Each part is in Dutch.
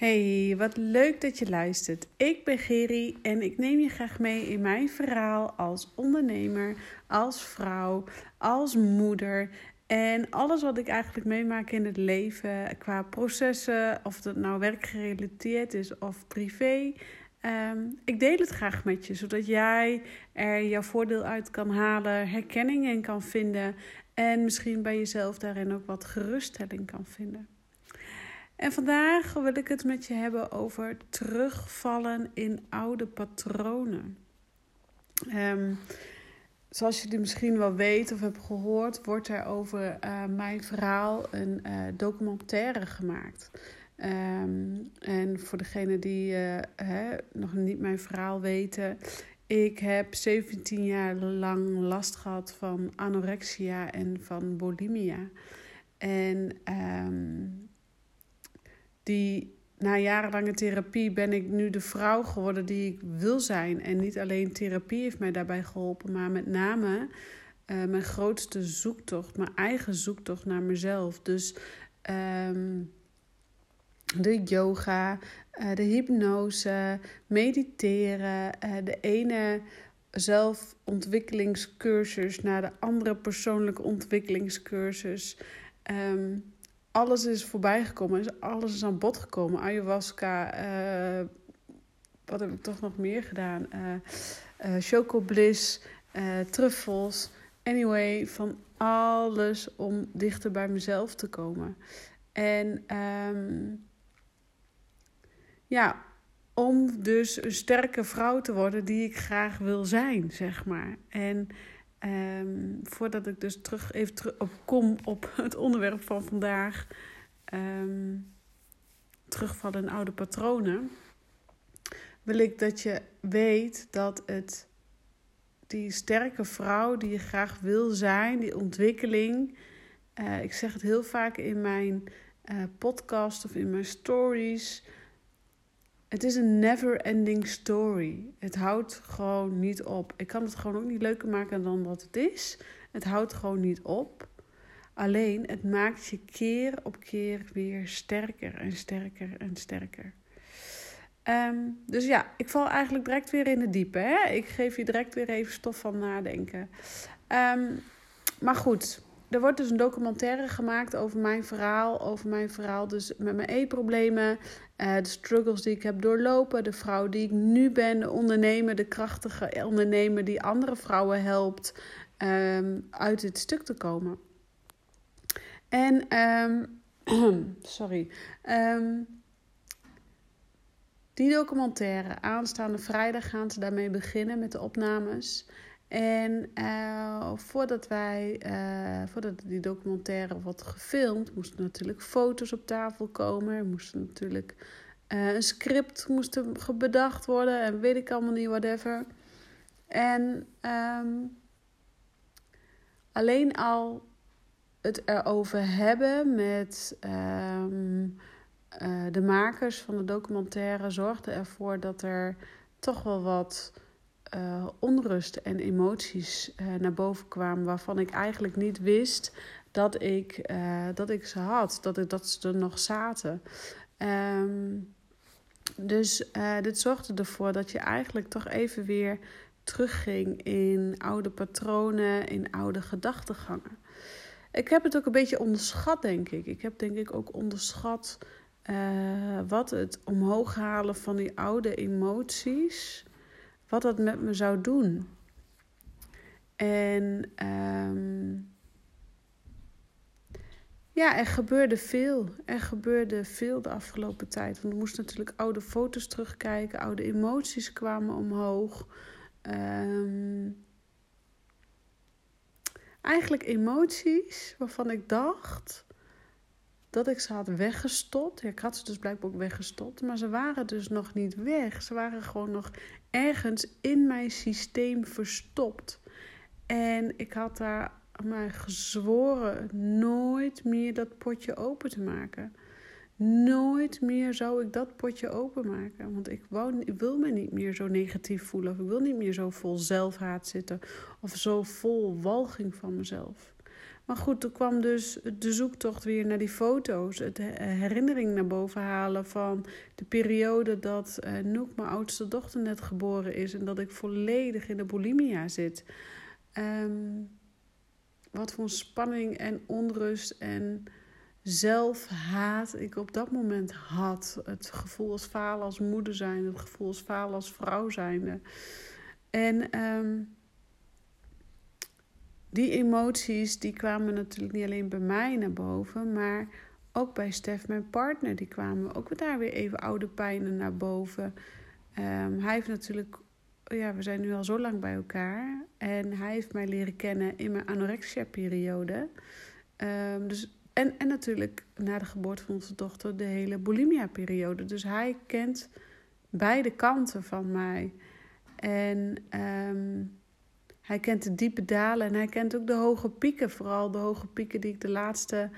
Hey, wat leuk dat je luistert. Ik ben Geri en ik neem je graag mee in mijn verhaal als ondernemer, als vrouw, als moeder en alles wat ik eigenlijk meemaak in het leven qua processen, of het nou werkgerelateerd is of privé. Ehm, ik deel het graag met je, zodat jij er jouw voordeel uit kan halen, herkenning in kan vinden en misschien bij jezelf daarin ook wat geruststelling kan vinden. En vandaag wil ik het met je hebben over terugvallen in oude patronen. Um, zoals jullie misschien wel weten of hebben gehoord, wordt er over uh, mijn verhaal een uh, documentaire gemaakt. Um, en voor degenen die uh, hè, nog niet mijn verhaal weten, ik heb 17 jaar lang last gehad van anorexia en van bulimia. En um, die na jarenlange therapie ben ik nu de vrouw geworden die ik wil zijn. En niet alleen therapie heeft mij daarbij geholpen, maar met name uh, mijn grootste zoektocht, mijn eigen zoektocht naar mezelf. Dus um, de yoga, uh, de hypnose, mediteren, uh, de ene zelfontwikkelingscursus naar de andere persoonlijke ontwikkelingscursus. Um, alles is voorbij gekomen. Alles is aan bod gekomen. Ayahuasca. Uh, wat heb ik toch nog meer gedaan? Uh, uh, truffels. Anyway, van alles om dichter bij mezelf te komen. En um, ja, om dus een sterke vrouw te worden die ik graag wil zijn, zeg maar. En Um, voordat ik dus terug even terug op kom op het onderwerp van vandaag. Um, terugvallen in oude patronen. Wil ik dat je weet dat het die sterke vrouw die je graag wil zijn, die ontwikkeling. Uh, ik zeg het heel vaak in mijn uh, podcast of in mijn stories. Het is een never-ending story. Het houdt gewoon niet op. Ik kan het gewoon ook niet leuker maken dan wat het is. Het houdt gewoon niet op. Alleen het maakt je keer op keer weer sterker en sterker en sterker. Um, dus ja, ik val eigenlijk direct weer in het diepe. Hè? Ik geef je direct weer even stof van nadenken. Um, maar goed, er wordt dus een documentaire gemaakt over mijn verhaal. Over mijn verhaal dus met mijn eetproblemen. Uh, de struggles die ik heb doorlopen. De vrouw die ik nu ben. De ondernemer, de krachtige ondernemer die andere vrouwen helpt um, uit dit stuk te komen. En, um, sorry. Um, die documentaire, aanstaande vrijdag gaan ze daarmee beginnen met de opnames. En uh, voordat wij, uh, voordat die documentaire wordt gefilmd, moesten natuurlijk foto's op tafel komen. Er moest natuurlijk uh, een script moest bedacht worden en weet ik allemaal niet, whatever. En um, alleen al het erover hebben met um, de makers van de documentaire zorgde ervoor dat er toch wel wat uh, onrust en emoties uh, naar boven kwamen waarvan ik eigenlijk niet wist dat ik, uh, dat ik ze had, dat, ik, dat ze er nog zaten. Um, dus dit zorgde ervoor dat je eigenlijk toch even weer terugging in oude patronen, in oude gedachtegangen. Ik heb het ook een beetje onderschat, denk ik. Ik heb denk ik ook onderschat wat het omhoog halen van die oude emoties wat dat met me zou doen. En um, ja, er gebeurde veel. Er gebeurde veel de afgelopen tijd. Want we moesten natuurlijk oude foto's terugkijken, oude emoties kwamen omhoog. Um, eigenlijk emoties waarvan ik dacht dat ik ze had weggestopt. Ja, ik had ze dus blijkbaar ook weggestopt, maar ze waren dus nog niet weg. Ze waren gewoon nog ergens in mijn systeem verstopt. En ik had daar maar gezworen nooit meer dat potje open te maken. Nooit meer zou ik dat potje openmaken. Want ik, wou, ik wil me niet meer zo negatief voelen. Of ik wil niet meer zo vol zelfhaat zitten. Of zo vol walging van mezelf. Maar goed, toen kwam dus de zoektocht weer naar die foto's. Het herinnering naar boven halen van de periode dat uh, Noek, mijn oudste dochter, net geboren is. En dat ik volledig in de bulimia zit. Um, wat voor spanning en onrust en zelfhaat ik op dat moment had. Het gevoel als falen als moeder zijn, het gevoel als falen als vrouw zijnde. En um, die emoties die kwamen natuurlijk niet alleen bij mij naar boven, maar ook bij Stef, mijn partner. Die kwamen ook daar weer even oude pijnen naar boven. Um, hij heeft natuurlijk, ja, we zijn nu al zo lang bij elkaar. En hij heeft mij leren kennen in mijn anorexia-periode. Um, dus, en, en natuurlijk na de geboorte van onze dochter de hele bulimia-periode. Dus hij kent beide kanten van mij. En um, hij kent de diepe dalen en hij kent ook de hoge pieken. Vooral de hoge pieken die ik de laatste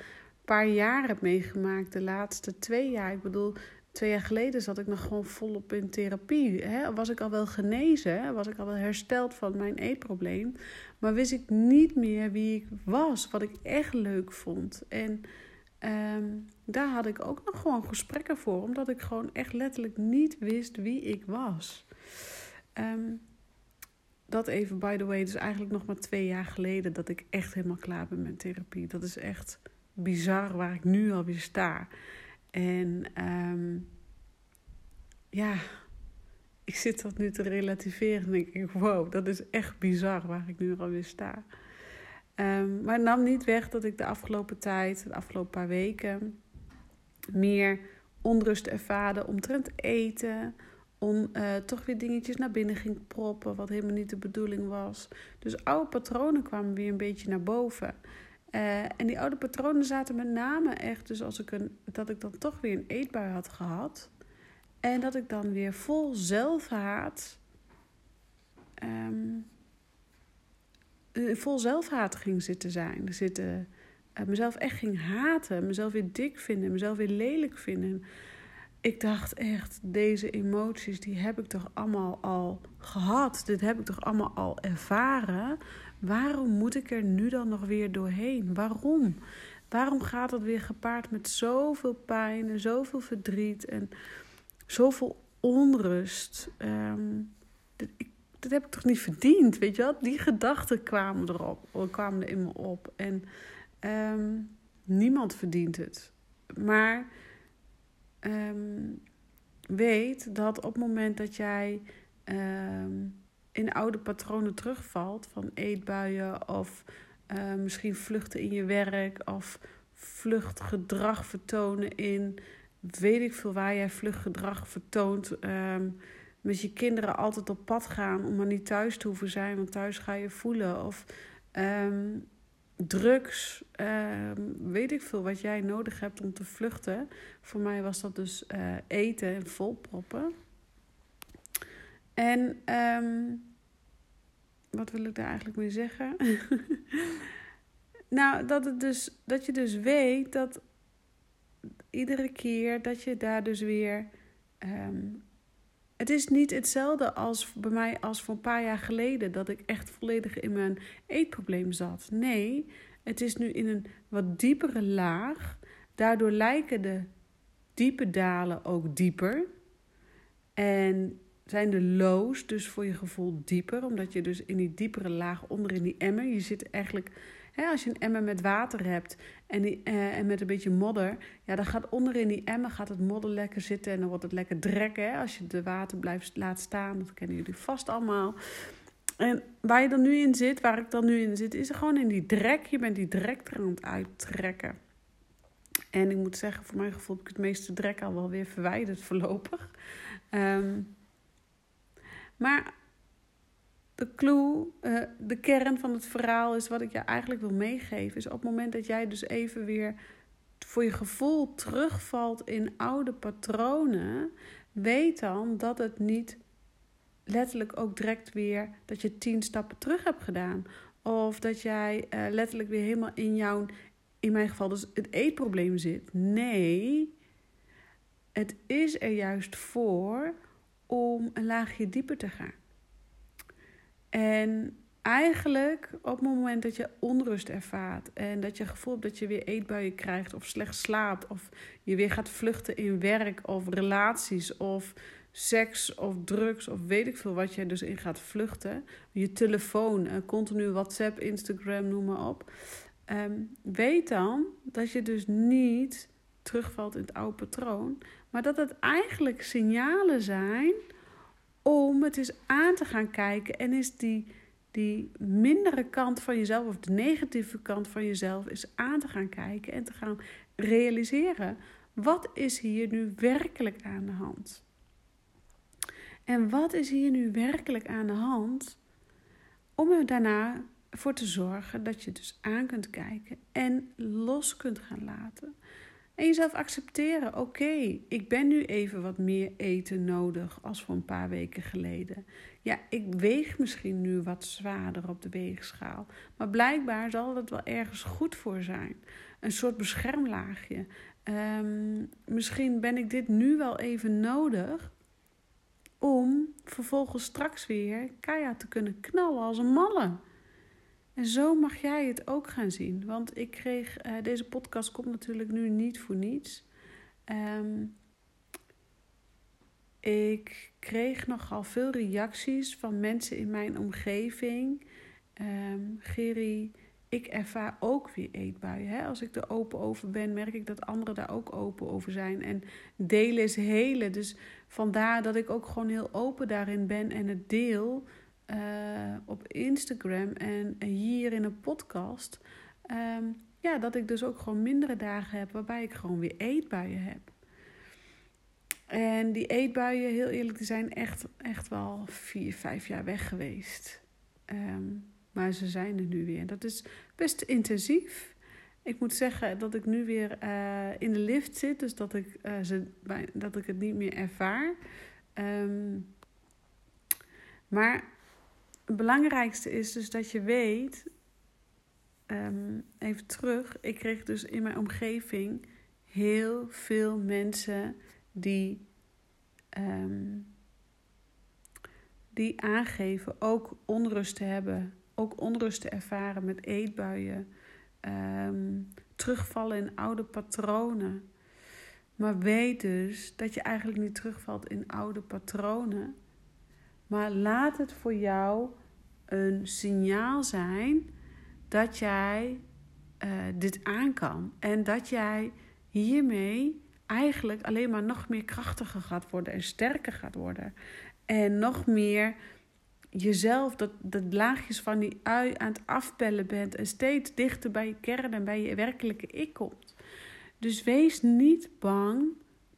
paar jaar heb meegemaakt. De laatste twee jaar. Ik bedoel, twee jaar geleden zat ik nog gewoon volop in therapie. Hè? Was ik al wel genezen? Was ik al wel hersteld van mijn eetprobleem? Maar wist ik niet meer wie ik was. Wat ik echt leuk vond. En um, daar had ik ook nog gewoon gesprekken voor. Omdat ik gewoon echt letterlijk niet wist wie ik was. Um, dat even, by the way, dus eigenlijk nog maar twee jaar geleden dat ik echt helemaal klaar ben met therapie. Dat is echt bizar waar ik nu alweer sta. En um, ja, ik zit dat nu te relativeren en denk ik, wow, dat is echt bizar waar ik nu alweer sta. Um, maar het nam niet weg dat ik de afgelopen tijd, de afgelopen paar weken, meer onrust ervaarde omtrent eten, om uh, toch weer dingetjes naar binnen ging proppen, wat helemaal niet de bedoeling was. Dus oude patronen kwamen weer een beetje naar boven. Uh, en die oude patronen zaten met name echt, dus als ik een, dat ik dan toch weer een eetbui had gehad. En dat ik dan weer vol zelfhaat. Um, vol zelfhaat ging zitten zijn. Zitten, mezelf echt ging haten. Mezelf weer dik vinden. Mezelf weer lelijk vinden ik dacht echt, deze emoties, die heb ik toch allemaal al gehad. Dit heb ik toch allemaal al ervaren. Waarom moet ik er nu dan nog weer doorheen? Waarom? Waarom gaat het weer gepaard met zoveel pijn en zoveel verdriet en zoveel onrust? Um, dit, ik, dat heb ik toch niet verdiend, weet je wel? Die gedachten kwamen erop, kwamen er in me op. En um, niemand verdient het. Maar um, weet dat op het moment dat jij um, in oude patronen terugvalt, van eetbuien of uh, misschien vluchten in je werk of vluchtgedrag vertonen in weet ik veel waar jij vluchtgedrag vertoont. Um, met je kinderen altijd op pad gaan om maar niet thuis te hoeven zijn, want thuis ga je voelen. Of drugs, uh, weet ik veel wat jij nodig hebt om te vluchten. Voor mij was dat dus uh, eten en volproppen. En um, wat wil ik daar eigenlijk mee zeggen? nou, dat, het dus, dat je dus weet dat iedere keer dat je daar dus weer um, het is niet hetzelfde als bij mij als voor een paar jaar geleden dat ik echt volledig in mijn eetprobleem zat. Nee, het is nu in een wat diepere laag. Daardoor lijken de diepe dalen ook dieper. En zijn de lows dus voor je gevoel dieper, omdat je dus in die diepere laag onder in die emmer, je zit eigenlijk Als je een emmer met water hebt en, die, eh, en met een beetje modder, ja, dan gaat onder in die emmer gaat het modder lekker zitten en dan wordt het lekker drekken. Als je de water blijft laat staan, dat kennen jullie vast allemaal. En waar je dan nu in zit, waar ik dan nu in zit, is er gewoon in die drek. Je bent die drek er aan het uittrekken. En ik moet zeggen, voor mijn gevoel heb ik het meeste drek al wel weer verwijderd voorlopig. Um, maar de clue, uh, de kern van het verhaal is wat ik je eigenlijk wil meegeven. Is op het moment dat jij dus even weer voor je gevoel terugvalt in oude patronen, weet dan dat het niet letterlijk ook direct weer dat je tien stappen terug hebt gedaan. Of dat jij uh, letterlijk weer helemaal in jouw, in mijn geval dus het eetprobleem zit. Nee, het is er juist voor om een laagje dieper te gaan. En eigenlijk op het moment dat je onrust ervaart en dat je gevoel hebt dat je weer eetbuien krijgt of slecht slaapt of je weer gaat vluchten in werk of relaties of seks of drugs of weet ik veel wat je dus in gaat vluchten, je telefoon, uh, continu WhatsApp, Instagram, noem maar op. Ehm, weet dan dat je dus niet terugvalt in het oude patroon, maar dat het eigenlijk signalen zijn om het eens aan te gaan kijken en is die die mindere kant van jezelf of de negatieve kant van jezelf is aan te gaan kijken en te gaan realiseren. Wat is hier nu werkelijk aan de hand? En wat is hier nu werkelijk aan de hand? Om er daarna voor te zorgen dat je dus aan kunt kijken en los kunt gaan laten. En jezelf accepteren. Oké, ik ben nu even wat meer eten nodig als voor een paar weken geleden. Ja, ik weeg misschien nu wat zwaarder op de weegschaal. Maar blijkbaar zal het wel ergens goed voor zijn. Een soort beschermlaagje. Um, misschien ben ik dit nu wel even nodig om vervolgens straks weer keihard te kunnen knallen als een malle. En zo mag jij het ook gaan zien. Want ik kreeg, uh, deze podcast komt natuurlijk nu niet voor niets. Um, ik kreeg nogal veel reacties van mensen in mijn omgeving. Um, ik ervaar ook weer eetbuien. Hè? Als ik er open over ben, merk ik dat anderen daar ook open over zijn. En delen is helen. Dus vandaar dat ik ook gewoon heel open daarin ben en het deel uh, op Instagram en hier in een podcast. Um, ja, dat ik dus ook gewoon mindere dagen heb waarbij ik gewoon weer eetbuien heb. En die eetbuien, heel eerlijk te zijn, echt, echt wel vier, vijf jaar weg geweest. Um, maar ze zijn er nu weer. Dat is best intensief. Ik moet zeggen dat ik nu weer uh, in de lift zit, dus dat ik, uh, ze, dat ik het niet meer ervaar. Um, maar belangrijkste is dus dat je weet, um, even terug, ik kreeg dus in mijn omgeving heel veel mensen die, um, die aangeven ook onrust te hebben, ook onrust te ervaren met eetbuien, um, terugvallen in oude patronen. Maar weet dus dat je eigenlijk niet terugvalt in oude patronen. Maar laat het voor jou een signaal zijn dat jij uh, dit aan kan. En dat jij hiermee eigenlijk alleen maar nog meer krachtiger gaat worden en sterker gaat worden. En nog meer jezelf, dat, dat laagjes van die ui aan het afbellen bent. En steeds dichter bij je kern en bij je werkelijke ik komt. Dus wees niet bang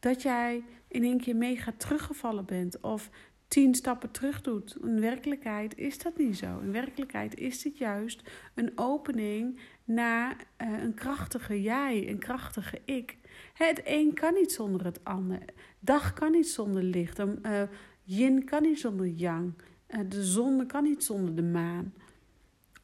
dat jij in één keer mega teruggevallen bent. Of tien stappen terug doet. In werkelijkheid is dat niet zo. In werkelijkheid is dit juist een opening naar uh, een krachtige jij, een krachtige ik. Het een kan niet zonder het ander. Dag kan niet zonder licht. Uh, yin kan niet zonder yang. Uh, de zon kan niet zonder de maan.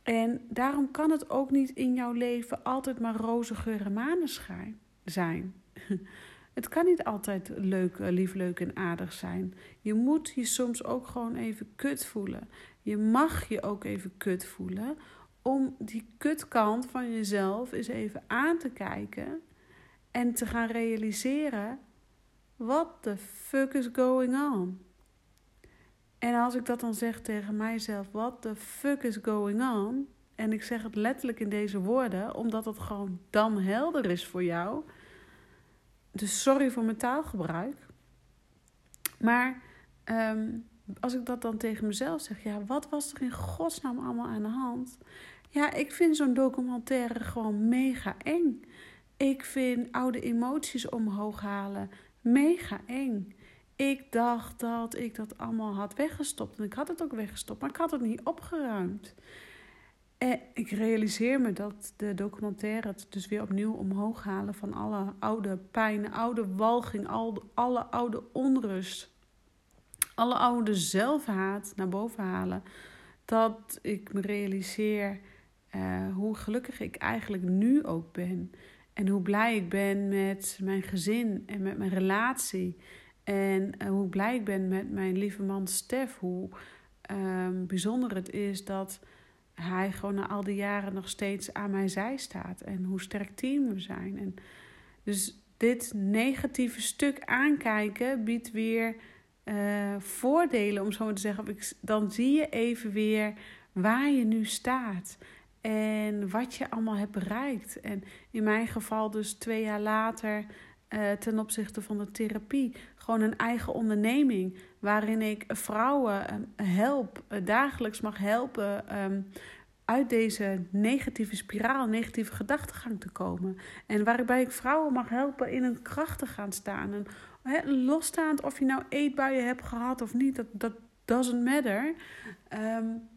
En daarom kan het ook niet in jouw leven altijd maar roze geur en maneschijn zijn. Het kan niet altijd leuk, eh, lief, leuk en aardig zijn. Je moet je soms ook gewoon even kut voelen. Je mag je ook even kut voelen om die kutkant van jezelf eens even aan te kijken en te gaan realiseren: what the fuck is going on? En als ik dat dan zeg tegen mijzelf: what the fuck is going on? En ik zeg het letterlijk in deze woorden, omdat het gewoon dan helder is voor jou dus sorry voor mijn taalgebruik. Maar ehm, als ik dat dan tegen mezelf zeg, ja, wat was er in godsnaam allemaal aan de hand? Ja, ik vind zo'n documentaire gewoon mega eng. Ik vind oude emoties omhoog halen mega eng. Ik dacht dat ik dat allemaal had weggestopt. En ik had het ook weggestopt, maar ik had het niet opgeruimd. En ik realiseer me dat de documentaire het dus weer opnieuw omhoog halen van alle oude pijn, oude walging, alle oude onrust, alle oude zelfhaat naar boven halen. Dat ik me realiseer uh, hoe gelukkig ik eigenlijk nu ook ben. En hoe blij ik ben met mijn gezin en met mijn relatie. En uh, hoe blij ik ben met mijn lieve man Stef. Hoe uh, bijzonder het is dat hij gewoon na al die jaren nog steeds aan mijn zij staat. En hoe sterk team we zijn. En dus dit negatieve stuk aankijken biedt weer uh, voordelen, om zo te zeggen. Dan zie je even weer waar je nu staat. En wat je allemaal hebt bereikt. En in mijn geval dus twee jaar later uh, ten opzichte van de therapie. Gewoon een eigen onderneming waarin ik vrouwen uh, help, uh, dagelijks mag helpen um, uit deze negatieve spiraal, negatieve gedachtegang te komen. En waarbij ik vrouwen mag helpen in een kracht te gaan staan. En losstaand of je nou eetbuien hebt gehad of niet, dat, dat doesn't matter. Um,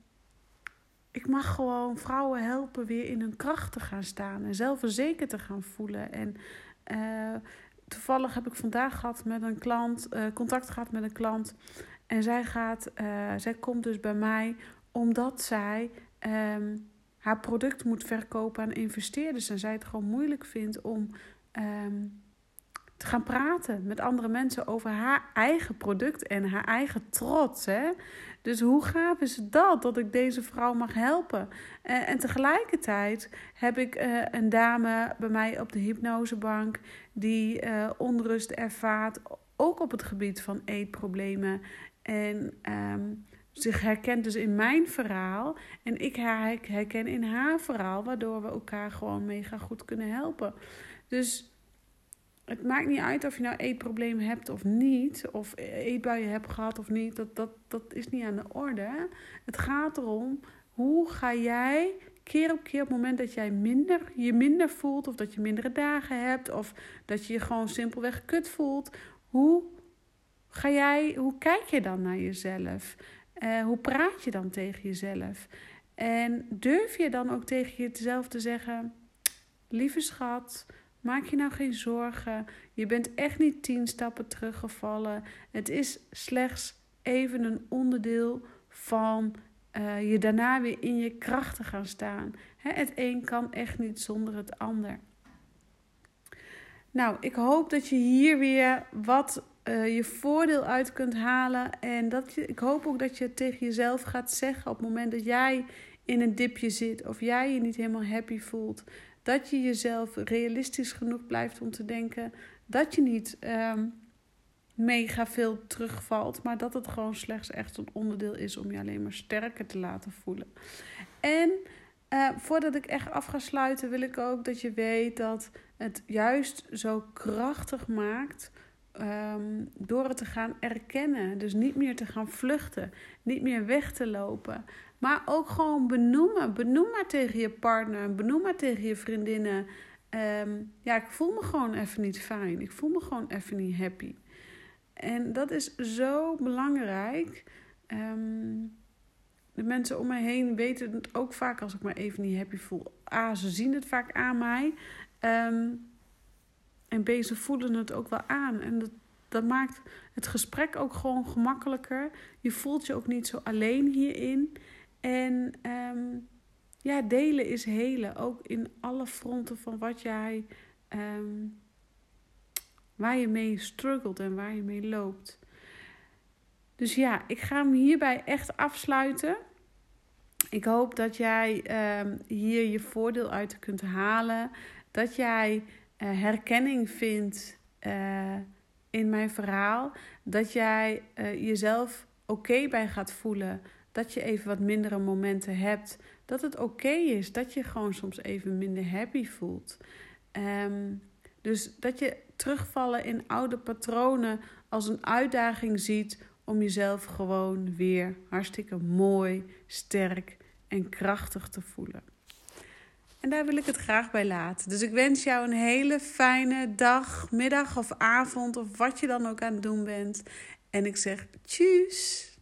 ik mag gewoon vrouwen helpen weer in hun kracht te gaan staan en zelfverzekerd te gaan voelen. En uh, toevallig heb ik vandaag gehad met een klant, uh, contact gehad met een klant. En zij, gaat, uh, zij komt dus bij mij omdat zij um, haar product moet verkopen aan investeerders. En zij het gewoon moeilijk vindt om um, te gaan praten met andere mensen over haar eigen product en haar eigen trots. Hè? Dus hoe gaaf is dat dat ik deze vrouw mag helpen? Uh, en tegelijkertijd heb ik uh, een dame bij mij op de hypnosebank die uh, onrust ervaart, ook op het gebied van eetproblemen. En um, zich herkent dus in mijn verhaal en ik herken in haar verhaal, waardoor we elkaar gewoon mega goed kunnen helpen. Dus het maakt niet uit of je nou eetproblemen hebt of niet, of eetbuien hebt gehad of niet, dat, dat, dat is niet aan de orde. Het gaat erom, hoe ga jij keer op keer op het moment dat jij minder, je minder voelt, of dat je mindere dagen hebt, of dat je je gewoon simpelweg kut voelt, hoe ga jij, hoe kijk je dan naar jezelf? Uh, hoe praat je dan tegen jezelf? En durf je dan ook tegen jezelf te zeggen: Lieve schat, maak je nou geen zorgen. Je bent echt niet tien stappen teruggevallen. Het is slechts even een onderdeel van uh, je daarna weer in je krachten gaan staan. Hè, het een kan echt niet zonder het ander. Nou, ik hoop dat je hier weer wat uh, je voordeel uit kunt halen. En dat je, ik hoop ook dat je tegen jezelf gaat zeggen op het moment dat jij in een dipje zit of jij je niet helemaal happy voelt. Dat je jezelf realistisch genoeg blijft om te denken dat je niet um, mega veel terugvalt, maar dat het gewoon slechts echt een onderdeel is om je alleen maar sterker te laten voelen. En uh, voordat ik echt af ga sluiten, wil ik ook dat je weet dat het juist zo krachtig maakt um, door het te gaan erkennen. Dus niet meer te gaan vluchten, niet meer weg te lopen. Maar ook gewoon benoemen. Benoem maar tegen je partner, benoem maar tegen je vriendinnen. Um, ja, ik voel me gewoon even niet fijn. Ik voel me gewoon even niet happy. En dat is zo belangrijk. Um, de mensen om mij heen weten het ook vaak als ik me even niet happy voel. A, ze zien het vaak aan mij. Um, en B, ze voelen het ook wel aan. En dat, dat maakt het gesprek ook gewoon gemakkelijker. Je voelt je ook niet zo alleen hierin. En um, ja, delen is helen. Ook in alle fronten van wat jij. Um, waar je mee struggelt en waar je mee loopt. Dus ja, ik ga hem hierbij echt afsluiten. Ik hoop dat jij um, hier je voordeel uit kunt halen. Dat jij uh, herkenning vindt uh, in mijn verhaal. Dat jij uh, jezelf oké bij gaat voelen. Dat je even wat mindere momenten hebt. Dat het oké is. Dat je gewoon soms even minder happy voelt. Um, dus dat je terugvallen in oude patronen als een uitdaging ziet om jezelf gewoon weer hartstikke mooi, sterk en krachtig te voelen. En daar wil ik het graag bij laten. Dus ik wens jou een hele fijne dag, middag of avond of wat je dan ook aan het doen bent. En ik zeg tjus.